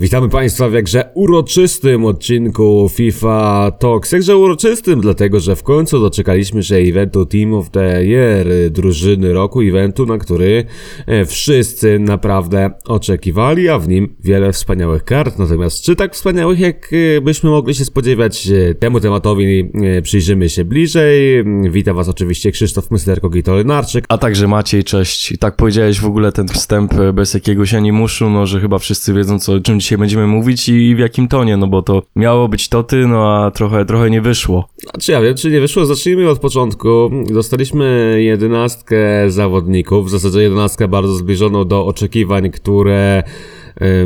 Witamy Państwa w jakże uroczystym odcinku FIFA Talks. Jakże uroczystym, dlatego że w końcu doczekaliśmy się eventu Team of the Year, drużyny roku, eventu, na który e, wszyscy naprawdę oczekiwali, a w nim wiele wspaniałych kart. Natomiast czy tak wspaniałych, jak e, byśmy mogli się spodziewać, e, temu tematowi przyjrzymy się bliżej. Witam Was oczywiście Krzysztof Mysterko Gitolynarczyk. A także Maciej, cześć. I tak powiedziałeś w ogóle ten wstęp bez jakiegoś animuszu, no że chyba wszyscy wiedzą, co, czym dzisiaj będziemy mówić i w jakim tonie, no bo to miało być toty, no a trochę, trochę nie wyszło. Znaczy ja wiem, czy nie wyszło, zacznijmy od początku. Dostaliśmy jedenastkę zawodników, w zasadzie jedenastkę bardzo zbliżoną do oczekiwań, które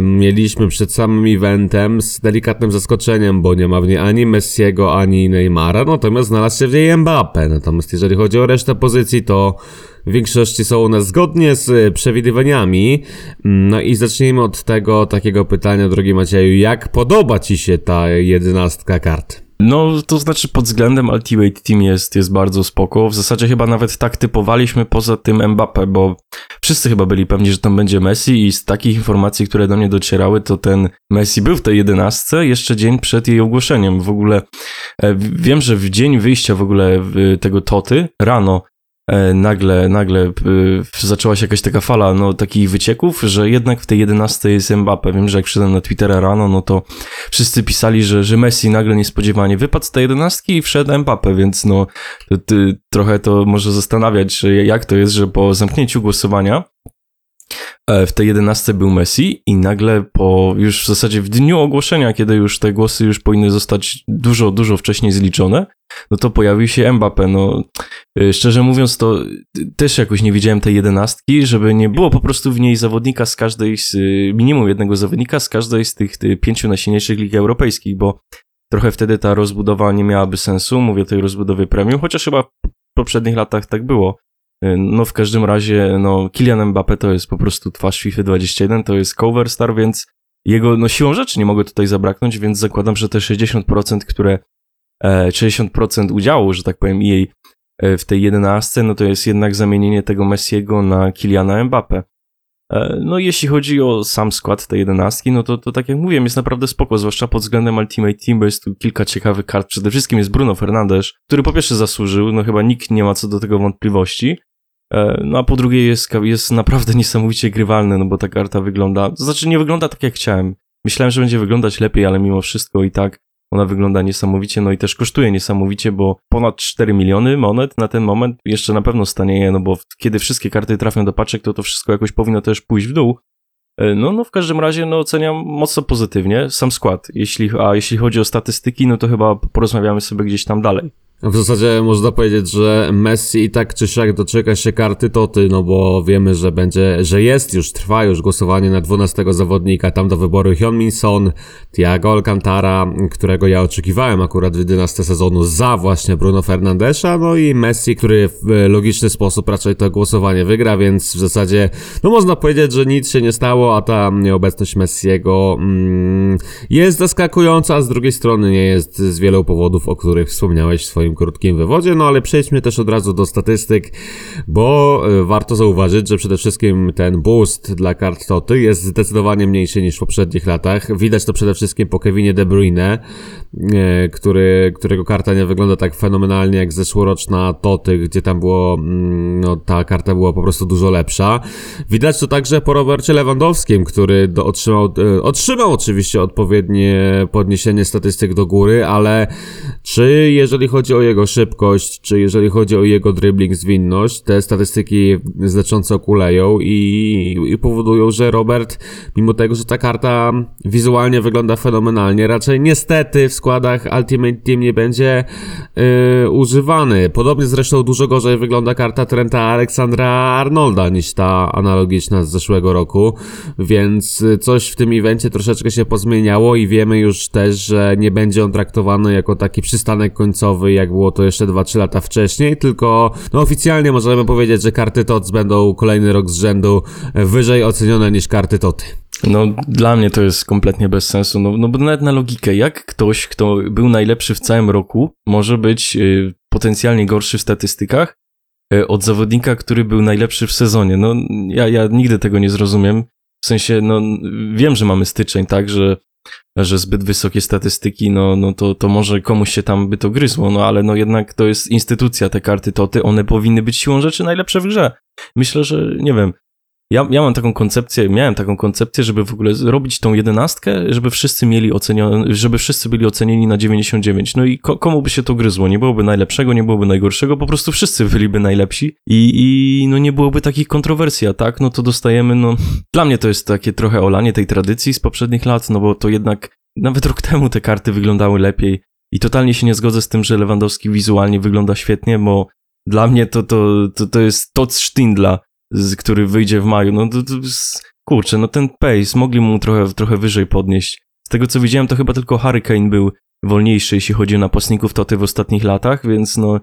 mieliśmy przed samym eventem z delikatnym zaskoczeniem, bo nie ma w niej ani Messiego, ani Neymara, natomiast znalazł się w niej Mbappe. Natomiast jeżeli chodzi o resztę pozycji, to w większości są one zgodnie z e, przewidywaniami. No i zacznijmy od tego takiego pytania, drogi Macieju, jak podoba Ci się ta jedenastka kart? No, to znaczy pod względem Ultimate Team jest, jest bardzo spoko. W zasadzie chyba nawet tak typowaliśmy poza tym Mbappe, bo wszyscy chyba byli pewni, że tam będzie Messi i z takich informacji, które do mnie docierały, to ten Messi był w tej jedenastce jeszcze dzień przed jej ogłoszeniem. W ogóle e, wiem, że w dzień wyjścia w ogóle tego Toty, rano, nagle, nagle e, zaczęła się jakaś taka fala no, takich wycieków, że jednak w tej 11 jest Mbappe. Wiem, że jak przyszedłem na Twittera rano, no to wszyscy pisali, że, że Messi nagle niespodziewanie wypadł z tej 11 i wszedł Mbappe, więc no trochę to może zastanawiać, jak to jest, że po zamknięciu głosowania e, w tej 11 był Messi i nagle po już w zasadzie w dniu ogłoszenia, kiedy już te głosy już powinny zostać dużo, dużo wcześniej zliczone, no to pojawił się Mbappe. No, y, szczerze mówiąc, to też jakoś nie widziałem tej jedenastki, żeby nie było po prostu w niej zawodnika z każdej, z, y, minimum jednego zawodnika z każdej z tych, tych pięciu najsilniejszych lig europejskich, bo trochę wtedy ta rozbudowa nie miałaby sensu. Mówię o tej rozbudowie premium, chociaż chyba w poprzednich latach tak było. Y, no w każdym razie, no Kylian Mbappe to jest po prostu twarz FIFA 21, to jest cover star, więc jego, no siłą rzeczy nie mogę tutaj zabraknąć, więc zakładam, że te 60%, które 60% e, udziału, że tak powiem, jej e, w tej jedenastce, no to jest jednak zamienienie tego Messiego na Kiliana Mbappe. No jeśli chodzi o sam skład tej jedenastki, no to, to tak jak mówiłem, jest naprawdę spoko, zwłaszcza pod względem Ultimate Team, bo jest tu kilka ciekawych kart. Przede wszystkim jest Bruno Fernandes, który po pierwsze zasłużył, no chyba nikt nie ma co do tego wątpliwości, no a po drugie jest, jest naprawdę niesamowicie grywalny, no bo ta karta wygląda, to znaczy nie wygląda tak jak chciałem. Myślałem, że będzie wyglądać lepiej, ale mimo wszystko i tak ona wygląda niesamowicie, no i też kosztuje niesamowicie, bo ponad 4 miliony monet na ten moment jeszcze na pewno stanieje, no bo kiedy wszystkie karty trafią do paczek, to to wszystko jakoś powinno też pójść w dół. E, no, no w każdym razie no, oceniam mocno pozytywnie sam skład. Jeśli, a jeśli chodzi o statystyki, no to chyba porozmawiamy sobie gdzieś tam dalej. W zasadzie można powiedzieć, że Messi i tak czy siak doczeka się karty Toty, no bo wiemy, że będzie, że jest już, trwa już głosowanie na 12 zawodnika, tam do wyboru Hyun-Min Son, Thiago Alcantara, którego ja oczekiwałem akurat w 11 sezonu za właśnie Bruno Fernandesza, no i Messi, który w logiczny sposób raczej to głosowanie wygra, więc w zasadzie, no można powiedzieć, że nic się nie stało, a ta nieobecność Messiego mm, jest zaskakująca, a z drugiej strony nie jest z wielu powodów, o których wspomniałeś w swoim swoim krótkim wywodzie, no ale przejdźmy też od razu do statystyk, bo e, warto zauważyć, że przede wszystkim ten boost dla kart Toty jest zdecydowanie mniejszy niż w poprzednich latach. Widać to przede wszystkim po Kevinie De Bruyne, e, który, którego karta nie wygląda tak fenomenalnie jak zeszłoroczna Toty, gdzie tam było, mm, no ta karta była po prostu dużo lepsza. Widać to także po Robercie Lewandowskim, który do, otrzymał, e, otrzymał oczywiście odpowiednie podniesienie statystyk do góry, ale czy jeżeli chodzi o jego szybkość, czy jeżeli chodzi o jego dribbling, zwinność, te statystyki znacząco kuleją i, i powodują, że Robert, mimo tego, że ta karta wizualnie wygląda fenomenalnie, raczej niestety w składach Ultimate Team nie będzie yy, używany. Podobnie zresztą dużo gorzej wygląda karta Trenta Aleksandra Arnolda niż ta analogiczna z zeszłego roku, więc coś w tym evencie troszeczkę się pozmieniało i wiemy już też, że nie będzie on traktowany jako taki przystanek końcowy, jak było to jeszcze 2-3 lata wcześniej, tylko no oficjalnie możemy powiedzieć, że karty TOTS będą kolejny rok z rzędu wyżej ocenione niż karty TOTY. No, dla mnie to jest kompletnie bez sensu. No, no bo nawet na logikę, jak ktoś, kto był najlepszy w całym roku, może być y, potencjalnie gorszy w statystykach y, od zawodnika, który był najlepszy w sezonie. No, ja, ja nigdy tego nie zrozumiem. W sensie, no wiem, że mamy styczeń, tak, że, że zbyt wysokie statystyki, no, no to, to może komuś się tam by to gryzło, no ale no jednak to jest instytucja, te karty toty, one powinny być siłą rzeczy najlepsze w grze. Myślę, że, nie wiem, ja, ja mam taką koncepcję, miałem taką koncepcję, żeby w ogóle zrobić tą jedenastkę, żeby wszyscy mieli ocenione, żeby wszyscy byli ocenieni na 99. No i ko komu by się to gryzło? Nie byłoby najlepszego, nie byłoby najgorszego, po prostu wszyscy byliby najlepsi i, i no nie byłoby takich kontrowersji, a tak, no to dostajemy, no dla mnie to jest takie trochę olanie tej tradycji z poprzednich lat, no bo to jednak nawet rok temu te karty wyglądały lepiej i totalnie się nie zgodzę z tym, że Lewandowski wizualnie wygląda świetnie, bo dla mnie to, to, to, to jest Todd Stindla, z, który wyjdzie w maju, no to, to kurczę, no ten pace mogli mu trochę, trochę wyżej podnieść. Z tego co widziałem, to chyba tylko Hurricane był wolniejszy, jeśli chodzi o napastników Toty w ostatnich latach, więc no,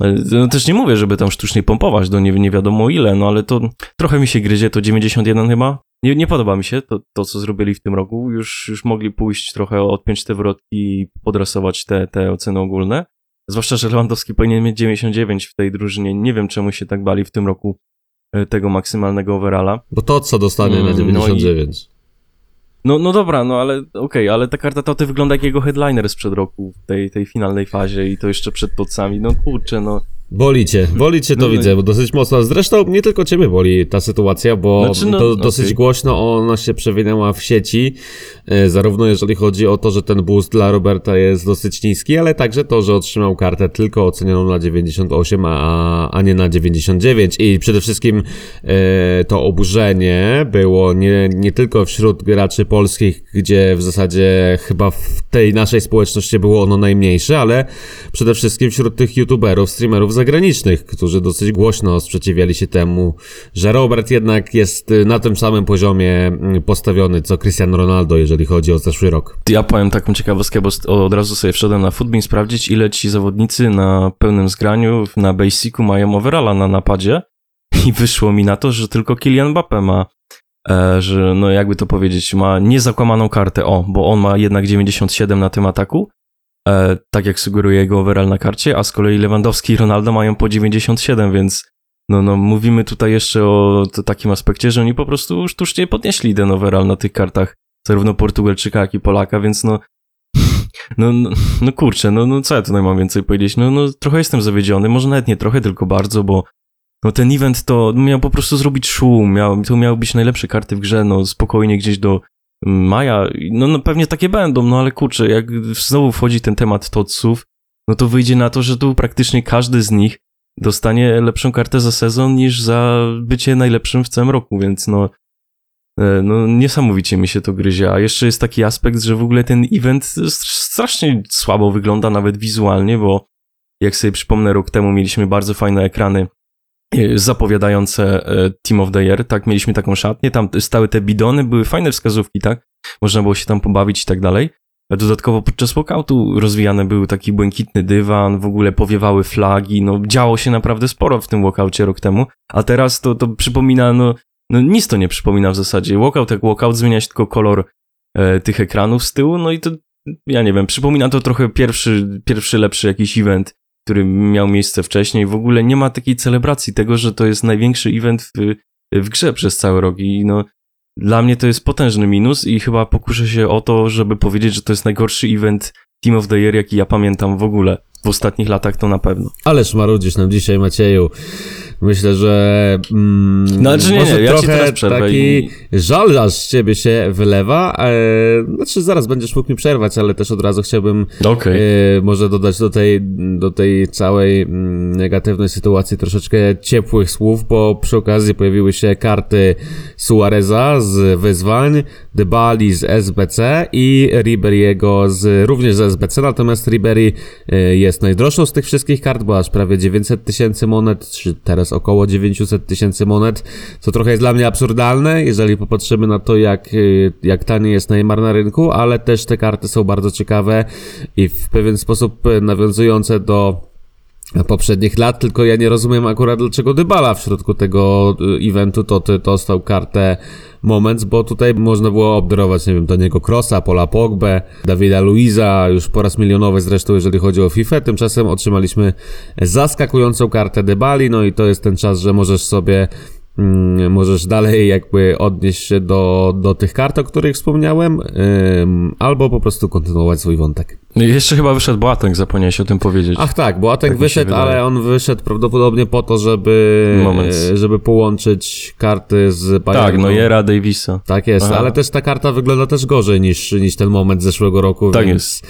e, no też nie mówię, żeby tam sztucznie pompować do nie, nie wiadomo ile, no ale to trochę mi się gryzie, to 91 chyba. Nie, nie podoba mi się to, to, co zrobili w tym roku. Już, już mogli pójść trochę, odpiąć te wrotki i podrasować te, te oceny ogólne. Zwłaszcza, że Lewandowski powinien mieć 99 w tej drużynie. Nie wiem, czemu się tak bali w tym roku tego maksymalnego overalla. Bo to co dostanie mm, na 99. No, i... no, no dobra, no ale okej, okay, ale ta karta to wygląda jak jego headliner sprzed roku w tej, tej finalnej fazie i to jeszcze przed podcami. No kurczę, no Boli cię, boli cię to no, no widzę, bo dosyć mocno. Zresztą nie tylko ciebie boli ta sytuacja, bo znaczy, no, to dosyć okay. głośno ona się przewinęła w sieci, e, zarówno jeżeli chodzi o to, że ten boost dla Roberta jest dosyć niski, ale także to, że otrzymał kartę tylko ocenioną na 98, a, a nie na 99 i przede wszystkim e, to oburzenie było nie, nie tylko wśród graczy polskich, gdzie w zasadzie chyba w tej naszej społeczności było ono najmniejsze, ale przede wszystkim wśród tych youtuberów, streamerów zagranicznych, którzy dosyć głośno sprzeciwiali się temu, że Robert jednak jest y, na tym samym poziomie mm, postawiony co Cristiano Ronaldo, jeżeli chodzi o zeszły rok. Ja powiem taką ciekawostkę, bo od razu sobie wszedłem na Footbin sprawdzić, ile ci zawodnicy na pełnym zgraniu na Basicu mają overalla na napadzie. I wyszło mi na to, że tylko Kylian Mbappe ma e, że no jakby to powiedzieć, ma niezakłamaną kartę, o, bo on ma jednak 97 na tym ataku, e, tak jak sugeruje jego overall na karcie, a z kolei Lewandowski i Ronaldo mają po 97, więc no, no mówimy tutaj jeszcze o takim aspekcie, że oni po prostu sztucznie podnieśli ten overall na tych kartach, zarówno Portugalczyka, jak i Polaka, więc no no, no, no kurczę, no, no co ja tutaj mam więcej powiedzieć? No, no trochę jestem zawiedziony, może nawet nie trochę, tylko bardzo, bo no ten event to miał po prostu zrobić szum, miał, to miały być najlepsze karty w grze, no spokojnie gdzieś do maja, no, no pewnie takie będą, no ale kurczę, jak znowu wchodzi ten temat totsów, no to wyjdzie na to, że tu praktycznie każdy z nich dostanie lepszą kartę za sezon niż za bycie najlepszym w całym roku, więc no, e, no niesamowicie mi się to gryzie. A jeszcze jest taki aspekt, że w ogóle ten event strasznie słabo wygląda nawet wizualnie, bo jak sobie przypomnę, rok temu mieliśmy bardzo fajne ekrany zapowiadające e, Team of the Year, tak, mieliśmy taką szatnię, tam stały te bidony, były fajne wskazówki, tak, można było się tam pobawić i tak dalej. Dodatkowo podczas walkoutu rozwijany był taki błękitny dywan, w ogóle powiewały flagi, no działo się naprawdę sporo w tym walkoutie rok temu, a teraz to, to przypomina, no, no nic to nie przypomina w zasadzie. Walkout jak walkout, zmienia się tylko kolor e, tych ekranów z tyłu, no i to, ja nie wiem, przypomina to trochę pierwszy, pierwszy lepszy jakiś event który miał miejsce wcześniej. W ogóle nie ma takiej celebracji tego, że to jest największy event w, w grze przez cały rok i no dla mnie to jest potężny minus i chyba pokuszę się o to, żeby powiedzieć, że to jest najgorszy event Team of the Year, jaki ja pamiętam w ogóle. W ostatnich latach to na pewno. Ależ marudzisz nam dzisiaj, Macieju. Myślę, że mm, znaczy, nie, może nie, ja trochę taki i... żal aż z ciebie się wylewa. E, znaczy zaraz będziesz mógł mi przerwać, ale też od razu chciałbym okay. e, może dodać do tej, do tej całej mm, negatywnej sytuacji troszeczkę ciepłych słów, bo przy okazji pojawiły się karty Suareza z wyzwań, Dybali z SBC i Ribery'ego z, również z SBC, natomiast Ribery e, jest najdroższą z tych wszystkich kart, bo aż prawie 900 tysięcy monet, czy teraz około 900 tysięcy monet, co trochę jest dla mnie absurdalne, jeżeli popatrzymy na to, jak, y, jak tanie jest Neymar na rynku, ale też te karty są bardzo ciekawe i w pewien sposób nawiązujące do poprzednich lat, tylko ja nie rozumiem akurat dlaczego Dybala w środku tego y, eventu to ty dostał kartę Moments, bo tutaj można było obdarować, nie wiem, Daniego Crossa, Pola Pogbę, Dawida Luiza, już po raz milionowy zresztą, jeżeli chodzi o FIFA. Tymczasem otrzymaliśmy zaskakującą kartę Dybali, no i to jest ten czas, że możesz sobie możesz dalej jakby odnieść się do, do tych kart, o których wspomniałem, albo po prostu kontynuować swój wątek. No Jeszcze chyba wyszedł Boateng, zapomniałeś o tym powiedzieć. Ach tak, Boateng Tak wyszedł, ale on wyszedł prawdopodobnie po to, żeby, Moment. e, żeby połączyć karty z tak, Bayernu. no Jera Davisa. Tak jest, Aha. ale też ta karta wygląda też gorzej niż, niż ten moment z zeszłego roku, Tak więc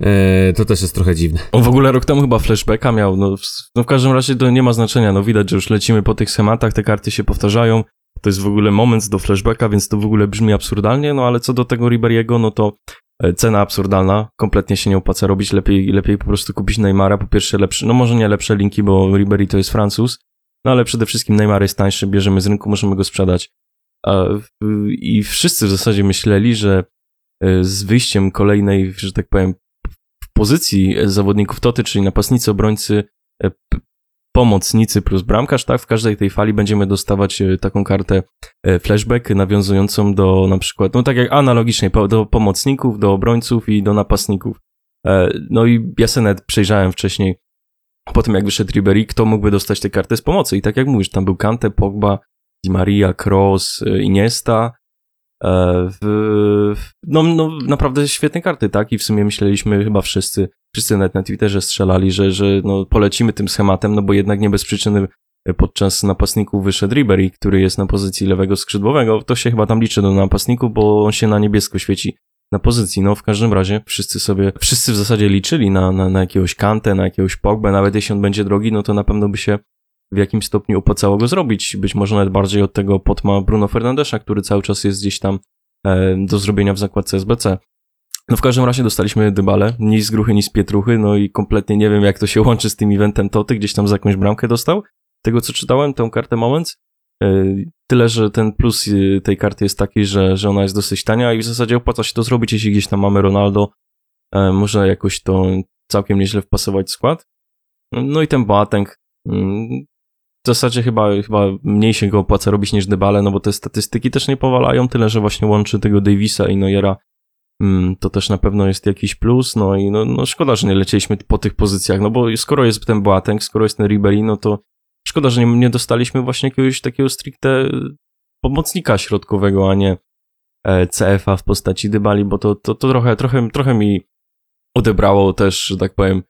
e, to też jest trochę dziwne. On w ogóle rok temu chyba flashbacka miał, no w, no w każdym razie to nie ma znaczenia, no widać, że już lecimy po tych schematach, te karty się powtarzają, to jest w ogóle moment do flashbacka, więc to w ogóle brzmi absurdalnie, no ale co do tego Riberiego, no to e, cena absurdalna, kompletnie się nie opłaca robić, lepiej, lepiej po prostu kupić Neymara, po pierwsze lepsze, no może nie lepsze linki, bo Ribery to jest Francuz, no ale przede wszystkim Neymar jest tańszy, bierzemy z rynku, możemy go sprzedać. I wszyscy w zasadzie myśleli, że e, z wyjściem kolejnej, że tak powiem, pozycji zawodników Toty, czyli napastnicy, obrońcy, e, pomocnicy plus bramkarz, tak? W każdej tej fali będziemy dostawać e, taką kartę e, flashback nawiązującą do na przykład, no tak jak analogicznie, do pomocników, do obrońców i do napastników. E, No i ja sobie przejrzałem wcześniej, po tym jak wyszedł Ribery, kto mógłby dostać tę kartę z pomocy. I tak jak mówisz, tam był Kante, Pogba, Di Maria, Kroos, e, Iniesta, E, w, w- no, no, naprawdę świetne karty, tak? I w sumie myśleliśmy chyba wszyscy, wszyscy nawet na Twitterze strzelali, że, że no, polecimy tym schematem, no bo jednak nie bez przyczyny podczas napastników wyszedł Ribery, który jest na pozycji lewego skrzydłowego. To się chyba tam liczy do napastników, bo on się na niebiesko świeci na pozycji. No w każdym razie wszyscy sobie, wszyscy w zasadzie liczyli na, na, na jakiegoś Kantę, na jakiegoś Pogbę, nawet jeśli on będzie drogi, no to na pewno by się w jakimś stopniu opłacało go zrobić. Być może nawet bardziej od tego potma Bruno Fernandesza, który cały czas jest gdzieś tam e, do zrobienia w zakładce SBC. No w każdym razie dostaliśmy Dybale, ni z gruchy, ni z pietruchy, no i kompletnie nie wiem, jak to się łączy z tym eventem Toty, gdzieś tam za jakąś bramkę dostał. Tego, co czytałem, tę kartę Moments. E, Tyle, że ten plus e, tej karty jest taki, że, że ona jest dosyć tania i w zasadzie opłaca się to zrobić, jeśli gdzieś tam mamy Ronaldo, można jakoś to całkiem nieźle wpasować w skład. No i ten Boateng, mm, zasadzie chyba, chyba mniej się go opłaca robić niż Dybale, no bo te statystyki też nie powalają, tyle, że właśnie łączy tego Davisa i Neuera, mm, to też na pewno jest jakiś plus, no i no, no szkoda, że nie lecieliśmy po tych pozycjach, no bo skoro jest ten Boateng, skoro jest ten Ribery, no to szkoda, że nie, nie dostaliśmy właśnie jakiegoś takiego stricte pomocnika środkowego, a nie e, CF-a w postaci Dybali, bo to, to, to trochę, trochę, trochę mi odebrało też, że tak powiem,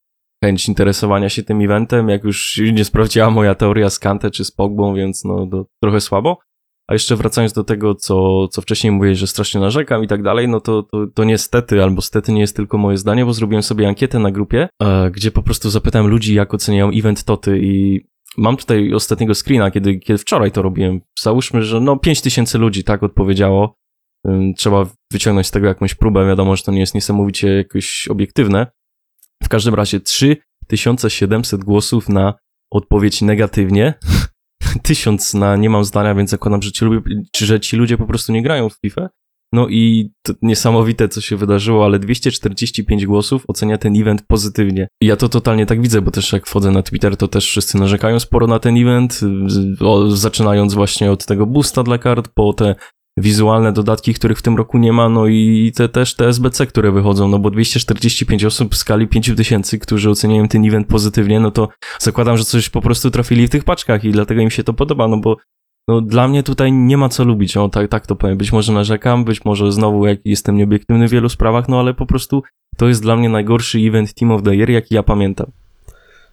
chęć interesowania się tym eventem, jak już nie sprawdziła moja teoria z Kante czy z Pogbą, więc no to trochę słabo. A jeszcze wracając do tego, co, co wcześniej mówiłeś, że strasznie narzekam i tak dalej, no to, to, to niestety, albo stety nie jest tylko moje zdanie, bo zrobiłem sobie ankietę na grupie, e, gdzie po prostu zapytałem ludzi, jak oceniają event Toty i mam tutaj ostatniego screena, kiedy, kiedy wczoraj to robiłem. Załóżmy, że no 5000 ludzi tak odpowiedziało. Trzeba wyciągnąć z tego jakąś próbę, wiadomo, że to nie jest niesamowicie jakoś obiektywne. W każdym razie 3700 głosów na odpowiedź negatywnie, 1000 na nie mam zdania, więc zakładam, że ci, że ci ludzie po prostu nie grają w FIFA. No i to niesamowite, co się wydarzyło, ale 245 głosów ocenia ten event pozytywnie. Ja to totalnie tak widzę, bo też jak wchodzę na Twitter, to też wszyscy narzekają sporo na ten event, o, zaczynając właśnie od tego boosta dla kart, po te wizualne dodatki, których w tym roku nie ma, no i te też te SBC, które wychodzą, no bo 245 osób w skali 5000, którzy oceniają ten event pozytywnie, no to zakładam, że coś po prostu trafili w tych paczkach i dlatego im się to podoba, no bo no dla mnie tutaj nie ma co lubić, o tak, tak to powiem. Być może narzekam, być może znowu jak jestem nieobiektywny w wielu sprawach, no ale po prostu to jest dla mnie najgorszy event Team of the Year, jaki ja pamiętam.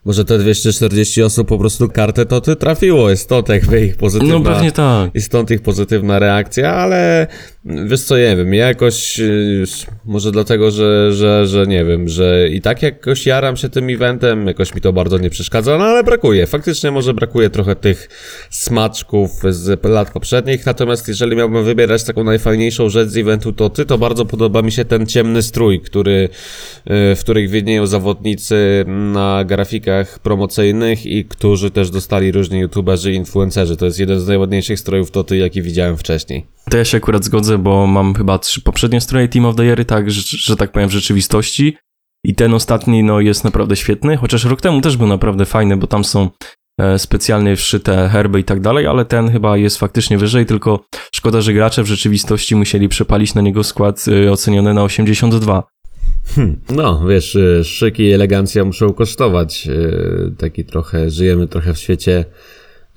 Może te 240 osób po prostu kartę to ty trafiło, jest to tak ich pozytywna... No pewnie tak. I stąd ich pozytywna reakcja, ale wiesz co, nie wiem, ja jakoś, y, może dlatego, że, że, że nie wiem, że i tak jakoś jaram się tym eventem, jakoś mi to bardzo nie przeszkadza, no ale brakuje, faktycznie może brakuje trochę tych smaczków z lat poprzednich, natomiast jeżeli miałbym wybierać taką najfajniejszą rzecz z eventu, to ty, to bardzo podoba mi się ten ciemny strój, który, y, w których widnieją zawodnicy na grafikach promocyjnych i którzy też dostali różni youtuberzy i influencerzy, to jest jeden z najładniejszych strojów Toty, jaki widziałem wcześniej. To ja się akurat zgodzę, bo mam chyba trzy poprzednie stroje Team of the Year, tak, że, że tak powiem, w rzeczywistości. I ten ostatni, no, jest naprawdę świetny, chociaż rok temu też był naprawdę fajny, bo tam są e, specjalnie wszyte herby i tak dalej, ale ten chyba jest faktycznie wyżej, tylko szkoda, że gracze w rzeczywistości musieli przepalić na niego skład e, oceniony na 82. Hmm. No, wiesz, y, szyk i elegancja muszą kosztować. y, Taki trochę, żyjemy trochę w świecie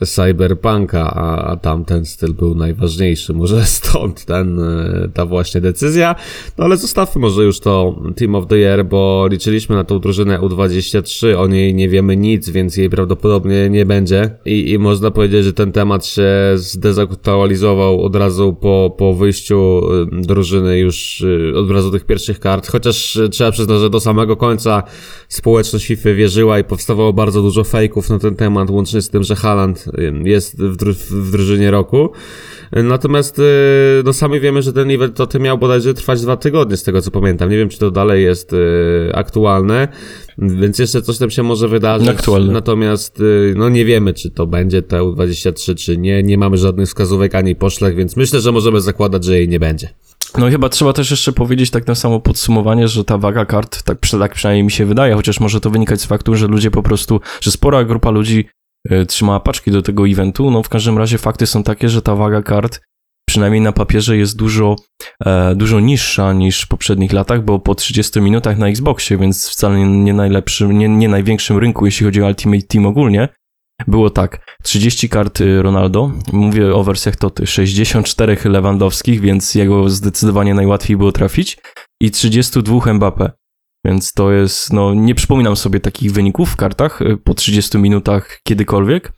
Cyberpunka, a, a tamten styl był najważniejszy. Może stąd ten, e, ta właśnie decyzja. No ale zostawmy może już to Team of the Year, bo liczyliśmy na tą drużynę U23, o niej nie wiemy nic, więc jej prawdopodobnie nie będzie. I, i można powiedzieć, że ten temat się zdezaktualizował od razu po, po wyjściu y, drużyny już y, od razu tych pierwszych kart. Chociaż trzeba przyznać, że do samego końca społeczność FIFA wierzyła i powstawało bardzo dużo fejków na ten temat, łącznie z tym, że Haaland jest w, dru w drużynie roku. Natomiast no sami wiemy, że ten event to ty miał bodajże trwać dwa tygodnie, z tego co pamiętam. Nie wiem, czy to dalej jest aktualne, więc jeszcze coś tam się może wydarzyć. Aktualne. Natomiast no nie wiemy, czy to będzie TU23, czy nie. Nie mamy żadnych wskazówek ani poszlak, więc myślę, że możemy zakładać, że jej nie będzie. No i chyba trzeba też jeszcze powiedzieć tak na samo podsumowanie, że ta waga kart, tak, tak przynajmniej mi się wydaje, chociaż może to wynikać z faktu, że ludzie po prostu, że spora grupa ludzi y, trzymała paczki do tego eventu, no w każdym razie fakty są takie, że ta waga kart przynajmniej na papierze jest dużo, e, dużo niższa niż w poprzednich latach, bo po 30 minutach na Xboxie, więc wcale nie, najlepszym, nie, nie największym rynku, jeśli chodzi o Ultimate Team ogólnie, było tak, 30 kart y, Ronaldo, mówię o wersjach Toty, 64 Lewandowskich, więc jego zdecydowanie najłatwiej było trafić. I 32 Mbappé. Więc to jest, no nie przypominam sobie takich wyników w kartach y, po 30 minutach kiedykolwiek.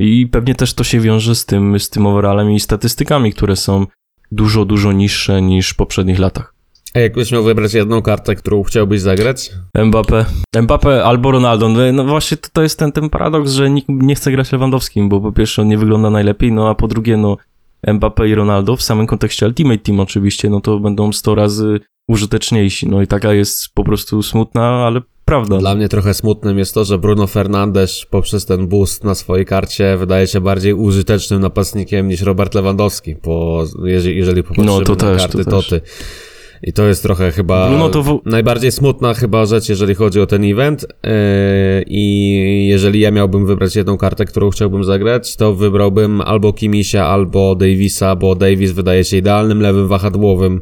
I pewnie też to się wiąże z tym, z tym overallem i statystykami, które są dużo, dużo niższe niż w poprzednich latach. A jakbyś miał wybrać jedną kartę, którą chciałbyś zagrać? Mbappé. Mbappé albo Ronaldo. No, no właśnie to, to jest ten, ten paradoks, że nikt nie chce grać Lewandowskim, bo po pierwsze on nie wygląda najlepiej, no a po drugie no Mbappé i Ronaldo w samym kontekście Ultimate Team oczywiście, no to będą 100 razy użyteczniejsi. No i taka jest po prostu smutna, ale prawda. Dla mnie trochę smutnym jest to, że Bruno Fernandes poprzez ten boost na swojej karcie wydaje się bardziej użytecznym napastnikiem niż Robert Lewandowski, bo jeżeli, jeżeli popatrzymy no, to na też, karty to Toty. I to jest trochę chyba no w... najbardziej smutna chyba rzecz, jeżeli chodzi o ten event. Yy, I jeżeli ja miałbym wybrać jedną kartę, którą chciałbym zagrać, to wybrałbym albo Kimisia, albo Davisa, bo Davis wydaje się idealnym lewym wahadłowym.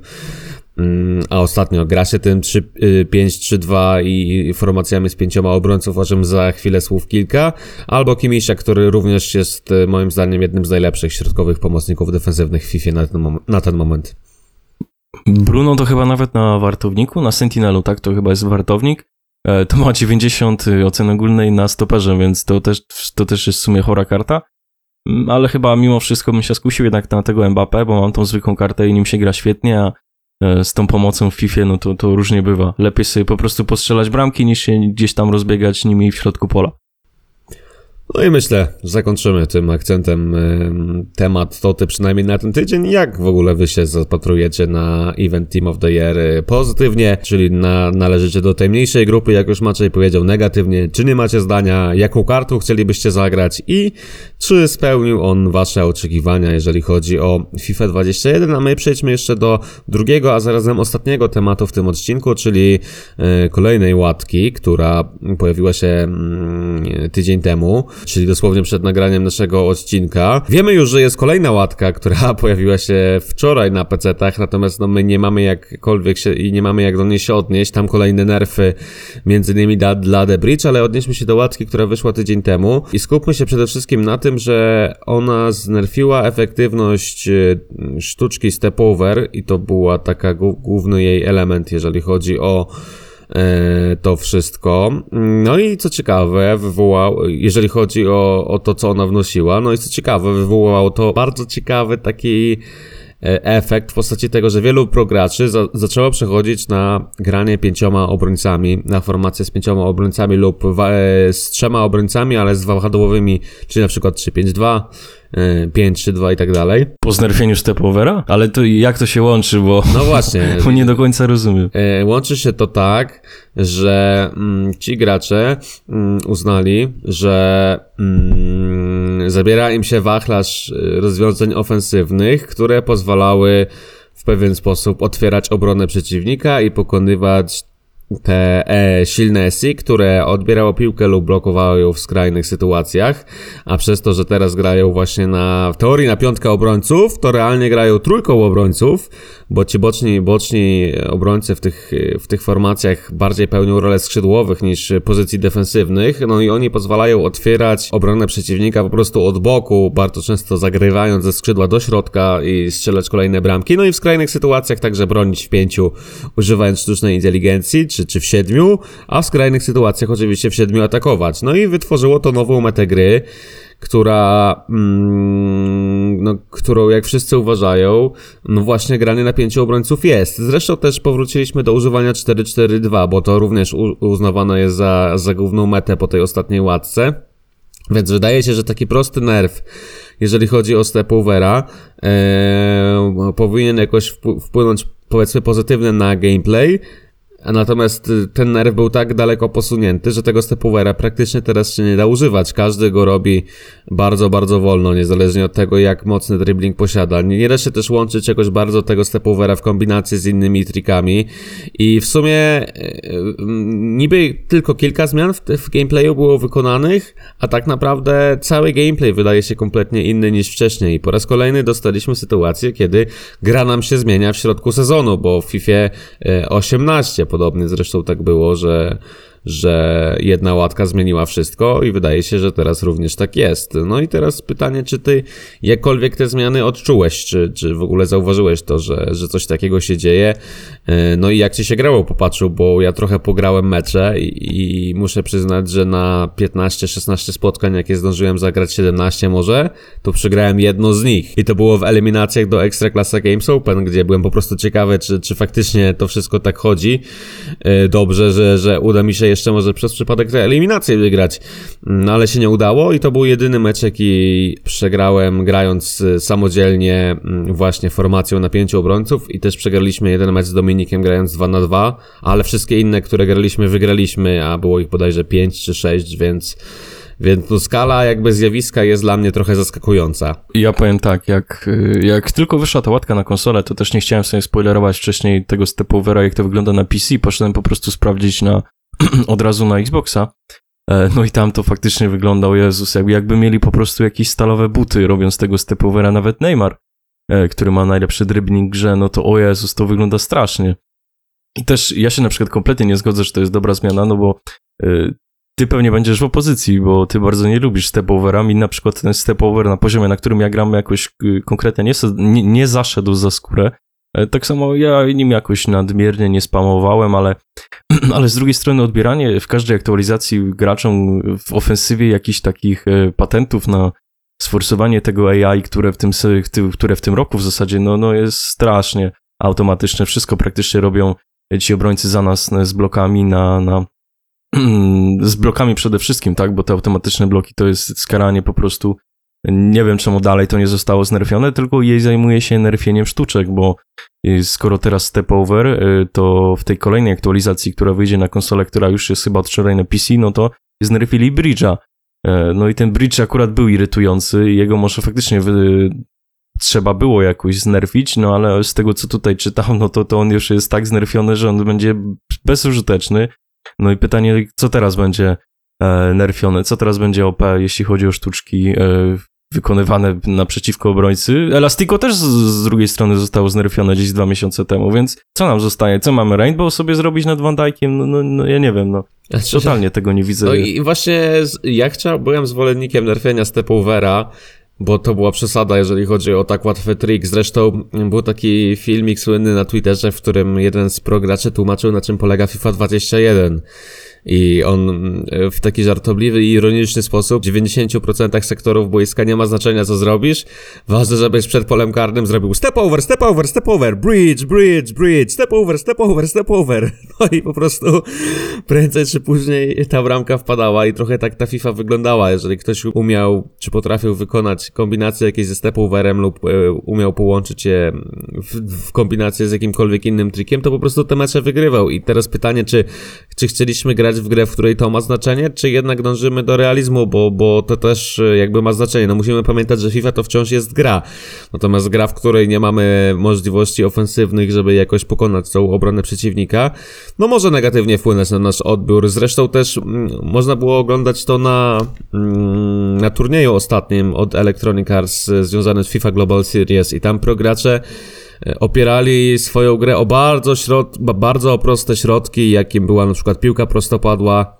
Yy, a ostatnio gra się tym 5-3-2 yy, i formacjami z pięcioma obrońców, o czym za chwilę słów kilka. Albo Kimisia, który również jest moim zdaniem jednym z najlepszych środkowych pomocników defensywnych w FIFA na ten, na ten moment. Bruno to chyba nawet na wartowniku, na Sentinelu, tak? To chyba jest wartownik. E, to ma 90 oceny ogólnej na stoperze, więc to też, to też jest w sumie chora karta. Mm, ale chyba mimo wszystko bym się skusił jednak na tego Mbappé, bo mam tą zwykłą kartę i nim się gra świetnie, a z tą pomocą w FIFA, no to, to różnie bywa. Lepiej sobie po prostu postrzelać bramki, niż się gdzieś tam rozbiegać nimi w środku pola. No i myślę, że zakończymy tym akcentem temat Toty przynajmniej na ten tydzień. Jak w ogóle wy się zapatrujecie na event Team of the Year y, pozytywnie, czyli na, należycie do tej mniejszej grupy, jak już Maciej powiedział, negatywnie, czy nie macie zdania, jaką kartą chcielibyście zagrać? I czy spełnił on wasze oczekiwania, jeżeli chodzi o FIFA 21, a my przejdźmy jeszcze do drugiego, a zarazem ostatniego tematu w tym odcinku, czyli y, kolejnej łatki, która pojawiła się mm, tydzień temu czyli dosłownie przed nagraniem naszego odcinka. Wiemy już, że jest kolejna łatka, która pojawiła się wczoraj na PC-tach, natomiast no, my nie mamy jakkolwiek się i nie mamy jak do niej się odnieść. Tam kolejne nerfy, między innymi dla, dla The Bridge, ale odnieśmy się do łatki, która wyszła tydzień temu i skupmy się przede wszystkim na tym, że ona znerfiła efektywność y, sztuczki Step Over i to była taka główny jej element, jeżeli chodzi o to wszystko. No i co ciekawe, wywołał, jeżeli chodzi o, o to, co ona wnosiła, no i co ciekawe, wywołało to bardzo ciekawy taki e, efekt w postaci tego, że wielu prograczy za, zaczęło przechodzić na granie pięcioma obrońcami, na formację z pięcioma obrońcami lub e, z trzema obrońcami, ale z wahadłowymi, czyli na przykład 3-5-2, 5, 3, 2 i tak dalej. Po znerfieniu stepovera? Ale to jak to się łączy, bo... No właśnie. bo nie do końca rozumiem. E, łączy się to tak, że mm, ci gracze mm, uznali, że mm, zabiera im się wachlarz e, rozwiązań ofensywnych, które pozwalały w pewien sposób otwierać obronę przeciwnika i pokonywać te e, silne SI, które odbierało piłkę lub blokowało ją w skrajnych sytuacjach, a przez to, że teraz grają właśnie na, w teorii na piątkę obrońców, to realnie grają trójką obrońców, bo ci boczni, boczni obrońcy w tych, w tych formacjach bardziej pełnią rolę skrzydłowych niż pozycji defensywnych, no i oni pozwalają otwierać obronę przeciwnika po prostu od boku, bardzo często zagrywając ze skrzydła do środka i strzelać kolejne bramki, no i w skrajnych sytuacjach także bronić w pięciu, używając sztucznej inteligencji, czy, czy w siedmiu, a w skrajnych sytuacjach oczywiście w siedmiu atakować. No i wytworzyło to nową metę gry, która, mm, no, którą jak wszyscy uważają, no właśnie granie na pięciu obrońców jest. Zresztą też powróciliśmy do używania 4-4-2, bo to również uznawane jest za, za główną metę po tej ostatniej łatce. Więc wydaje się, że taki prosty nerw, jeżeli chodzi o stepovera, e, powinien jakoś wpłynąć powiedzmy pozytywnie na gameplay, a natomiast y, ten nerw był tak daleko posunięty, że tego stepovera praktycznie teraz się nie da używać. Każdy go robi bardzo, bardzo wolno, niezależnie od tego, jak mocny dribbling posiada. Nie, nie da się też łączyć jakoś bardzo tego stepovera w kombinacji z innymi trikami. I w sumie yy, niby tylko kilka zmian w, w gameplayu było wykonanych, a tak naprawdę cały gameplay wydaje się kompletnie inny niż wcześniej. I po raz kolejny dostaliśmy sytuację, kiedy gra nam się zmienia w środku sezonu, bo w FIFA 18 podobnie zresztą tak było, że że jedna łatka zmieniła wszystko i wydaje się, że teraz również tak jest. No i teraz pytanie, czy ty jakkolwiek te zmiany odczułeś, czy, czy w ogóle zauważyłeś to, że, że coś takiego się dzieje? E, no i jak ci się grało, popatrzył, bo ja trochę pograłem mecze i, i muszę przyznać, że na 15-16 spotkań, jakie zdążyłem zagrać 17 może, to przegrałem jedno z nich. I to było w eliminacjach do Ekstraklasa Games Open, gdzie byłem po prostu ciekawy, czy, czy faktycznie to wszystko tak chodzi. E, dobrze, że, że uda mi się jeszcze może przez przypadek tę eliminację wygrać, no ale się nie udało i to był jedyny mecz, jaki przegrałem grając y, samodzielnie mm, właśnie formacją na pięciu obrońców i też przegraliśmy jeden mecz z Dominikiem grając 2 na 2, ale wszystkie inne, które graliśmy, wygraliśmy, a było ich bodajże 5 czy 6, więc więc tu skala jakby zjawiska jest dla mnie trochę zaskakująca. Ja powiem tak, jak, jak tylko wyszła ta łatka na konsolę, to też nie chciałem sobie spoilerować wcześniej tego stepovera, jak to wygląda na PC. Poszedłem po prostu sprawdzić na od razu na Xboxa. E, no i tam to faktycznie wyglądał, Jezus, jakby, jakby mieli po prostu jakieś stalowe buty, robiąc tego stepovera nawet Neymar, e, który ma najlepszy dribbling grze, no to o Jezus, to wygląda strasznie. I też ja się na przykład kompletnie nie zgodzę, że to jest dobra zmiana, no bo y, ty pewnie będziesz w opozycji, bo ty bardzo nie lubisz stepovera. Mi na przykład ten stepover na poziomie, na którym ja gram jakoś y, konkretnie nie, nie, nie zaszedł za skórę. E, tak samo ja nim jakoś nadmiernie nie spamowałem, ale, ale z drugiej strony odbieranie w każdej aktualizacji graczom w ofensywie jakichś takich e, patentów na sforsowanie tego AI, które w tym, które w tym roku w zasadzie no, no jest strasznie automatyczne. Wszystko praktycznie robią ci obrońcy za nas z blokami na, na z blokami przede wszystkim, tak, bo te automatyczne bloki to jest skaranie po prostu nie wiem, czemu dalej to nie zostało znerfione, tylko jej zajmuje się nerfieniem sztuczek, bo y, skoro teraz Step Over, y, to w tej kolejnej aktualizacji, która wyjdzie na konsolę, która już jest chyba od wczoraj na PC, no to znerfili Bridge'a. E, no i ten Bridge akurat był irytujący, jego może faktycznie wy... trzeba było jakoś znerfić, no ale z tego, co tutaj czytam, no to, to on już jest tak znerfiony, że on będzie bezużyteczny. No i pytanie, co teraz będzie e, nerfione, co teraz będzie OP, jeśli chodzi o sztuczki e, wykonywane naprzeciwko obrońcy. Elastiko też z, z, drugiej strony zostało znerfione gdzieś dwa miesiące temu, więc co nam zostaje? Co mamy Rainbow sobie zrobić nad Van Dijkiem? No, no, no ja nie wiem, no. Znaczy, Totalnie tego nie widzę. No i właśnie ja chciałem, byłem zwolennikiem nerfienia Stepovera, bo to była przesada, jeżeli chodzi o tak łatwy trik. Zresztą był taki filmik słynny na Twitterze, w którym jeden z prograczy tłumaczył, na czym polega FIFA 21. I on mm, w taki żartobliwy i ironiczny sposób w 90% sektorów boiska nie ma znaczenia co zrobisz. Ważne, żebyś przed polem karnym zrobił step over, step over, step over, bridge, bridge, bridge, step over, step over, step over. No i po prostu prędzej czy później ta bramka wpadała i trochę tak ta FIFA wyglądała. Jeżeli ktoś umiał, czy potrafił wykonać kombinację jakieś ze step overem lub e, umiał połączyć je w, w kombinację z jakimkolwiek innym trikiem, to po prostu te mecze wygrywał. I teraz pytanie, czy, czy chcieliśmy grać grać w grę, w której to ma znaczenie, czy jednak dążymy do realizmu, bo, bo to też e, jakby ma znaczenie. No musimy pamiętać, że FIFA to wciąż jest gra. Natomiast gra, w której nie mamy możliwości ofensywnych, żeby jakoś pokonać tą obronę przeciwnika, no może negatywnie wpłynąć na nasz odbiór. Zresztą też mm, można było oglądać to na, mm, na turnieju ostatnim od Electronic Arts e, związanym z FIFA Global Series i tam progracze opierali swoją grę o bardzo, środ- ba- bardzo proste środki, jakim była na przykład piłka prostopadła,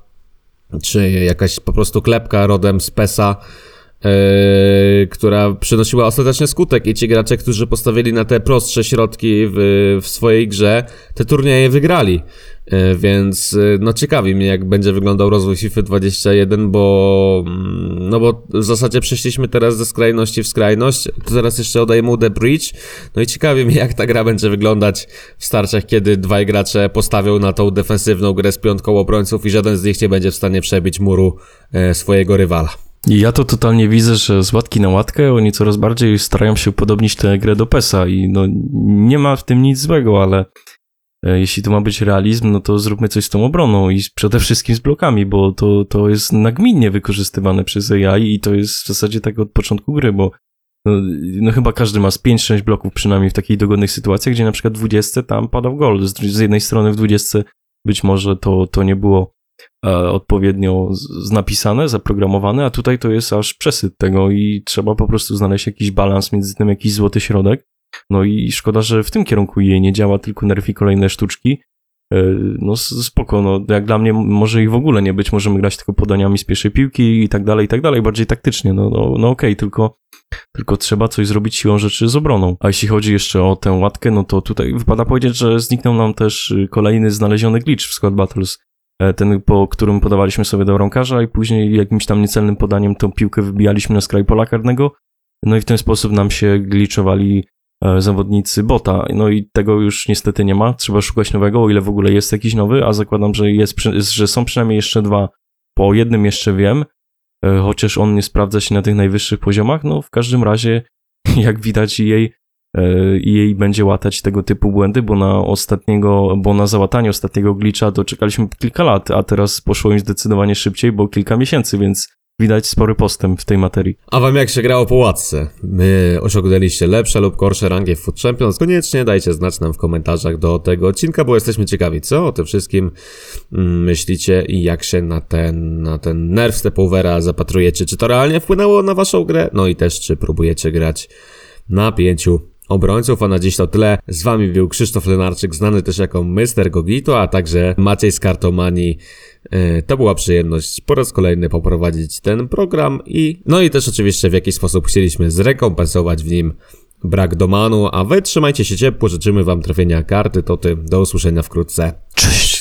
czy jakaś po prostu klepka rodem z PESA, yy, która przynosiła ostatecznie skutek i ci gracze, którzy postawili na te prostsze środki w, w swojej grze, te turnieje wygrali. Yy, więc yy, no ciekawi mnie, jak będzie wyglądał rozwój FIFA 21, bo mm, no bo w zasadzie przeszliśmy teraz ze skrajności w skrajność, to teraz jeszcze odejmą The Bridge, no i ciekawi mnie, jak ta gra będzie wyglądać w starciach, kiedy dwaj gracze postawią na tą defensywną grę z piątką obrońców i żaden z nich nie będzie w stanie przebić muru e, swojego rywala. Ja to totalnie widzę, że z łatki na łatkę oni coraz bardziej starają się upodobnić tę grę do PESA i no nie ma w tym nic złego, ale e, jeśli to ma być realizm, no to zróbmy coś z tą obroną i przede wszystkim z blokami, bo to, to jest nagminnie wykorzystywane przez AI i to jest w zasadzie tak od początku gry, bo no, no chyba każdy ma z 5-6 bloków przynajmniej w takich dogodnych sytuacjach, gdzie na przykład w 20 tam padał gol. Z, z jednej strony w 20 być może to, to nie było odpowiednio z, z napisane, zaprogramowane, a tutaj to jest aż przesyt tego i trzeba po prostu znaleźć jakiś balans między tym, jakiś złoty środek. No i szkoda, że w tym kierunku jej nie działa, tylko nerfi kolejne sztuczki. E, No spoko, no jak dla mnie może ich w ogóle nie być, możemy grać tylko podaniami z pierwszej piłki i tak dalej, i tak dalej, bardziej taktycznie, no, no, no okej, tylko, tylko trzeba coś zrobić siłą rzeczy z obroną. A jeśli chodzi jeszcze o tę łatkę, no to tutaj wypada powiedzieć, że zniknął nam też y, kolejny znaleziony glitch w Squad Battles, E, ten po którym podawaliśmy sobie do rąkarza i później jakimś tam niecelnym podaniem tą piłkę wybijaliśmy na skraj pola karnego, no i w ten sposób nam się glitchowali e, zawodnicy bota. No i tego już niestety nie ma. Trzeba szukać nowego, o ile w ogóle jest jakiś nowy, a zakładam, że, jest, że są przynajmniej jeszcze dwa. Po jednym jeszcze wiem, e, chociaż on nie sprawdza się na tych najwyższych poziomach. No w każdym razie, jak widać, jej jej będzie łatać tego typu błędy, bo na ostatniego, bo na załatanie ostatniego glitcha to czekaliśmy kilka lat, a teraz poszło im zdecydowanie szybciej, bo kilka miesięcy, więc widać spory postęp w tej materii. A wam jak się grało po łatce? My osiągnęliście lepsze lub gorsze rangi w Food Champions? Koniecznie dajcie znać nam w komentarzach do tego odcinka, bo jesteśmy ciekawi, co o tym wszystkim mm, myślicie i jak się na ten, na ten nerw stepovera zapatrujecie. Czy to realnie wpłynęło na waszą grę? No i też, czy próbujecie grać na pięciu obrońców, a na dziś to tyle. Z wami był Krzysztof Lenarczyk, znany też jako Mr. Gogito, a także Maciej z Kartomanii. E, To była przyjemność po raz kolejny poprowadzić ten program i no i też oczywiście w jakiś sposób chcieliśmy zrekompensować w nim brak domanu, a wy trzymajcie się ciepło, życzymy wam trafienia karty, to ty, do usłyszenia wkrótce. Cześć!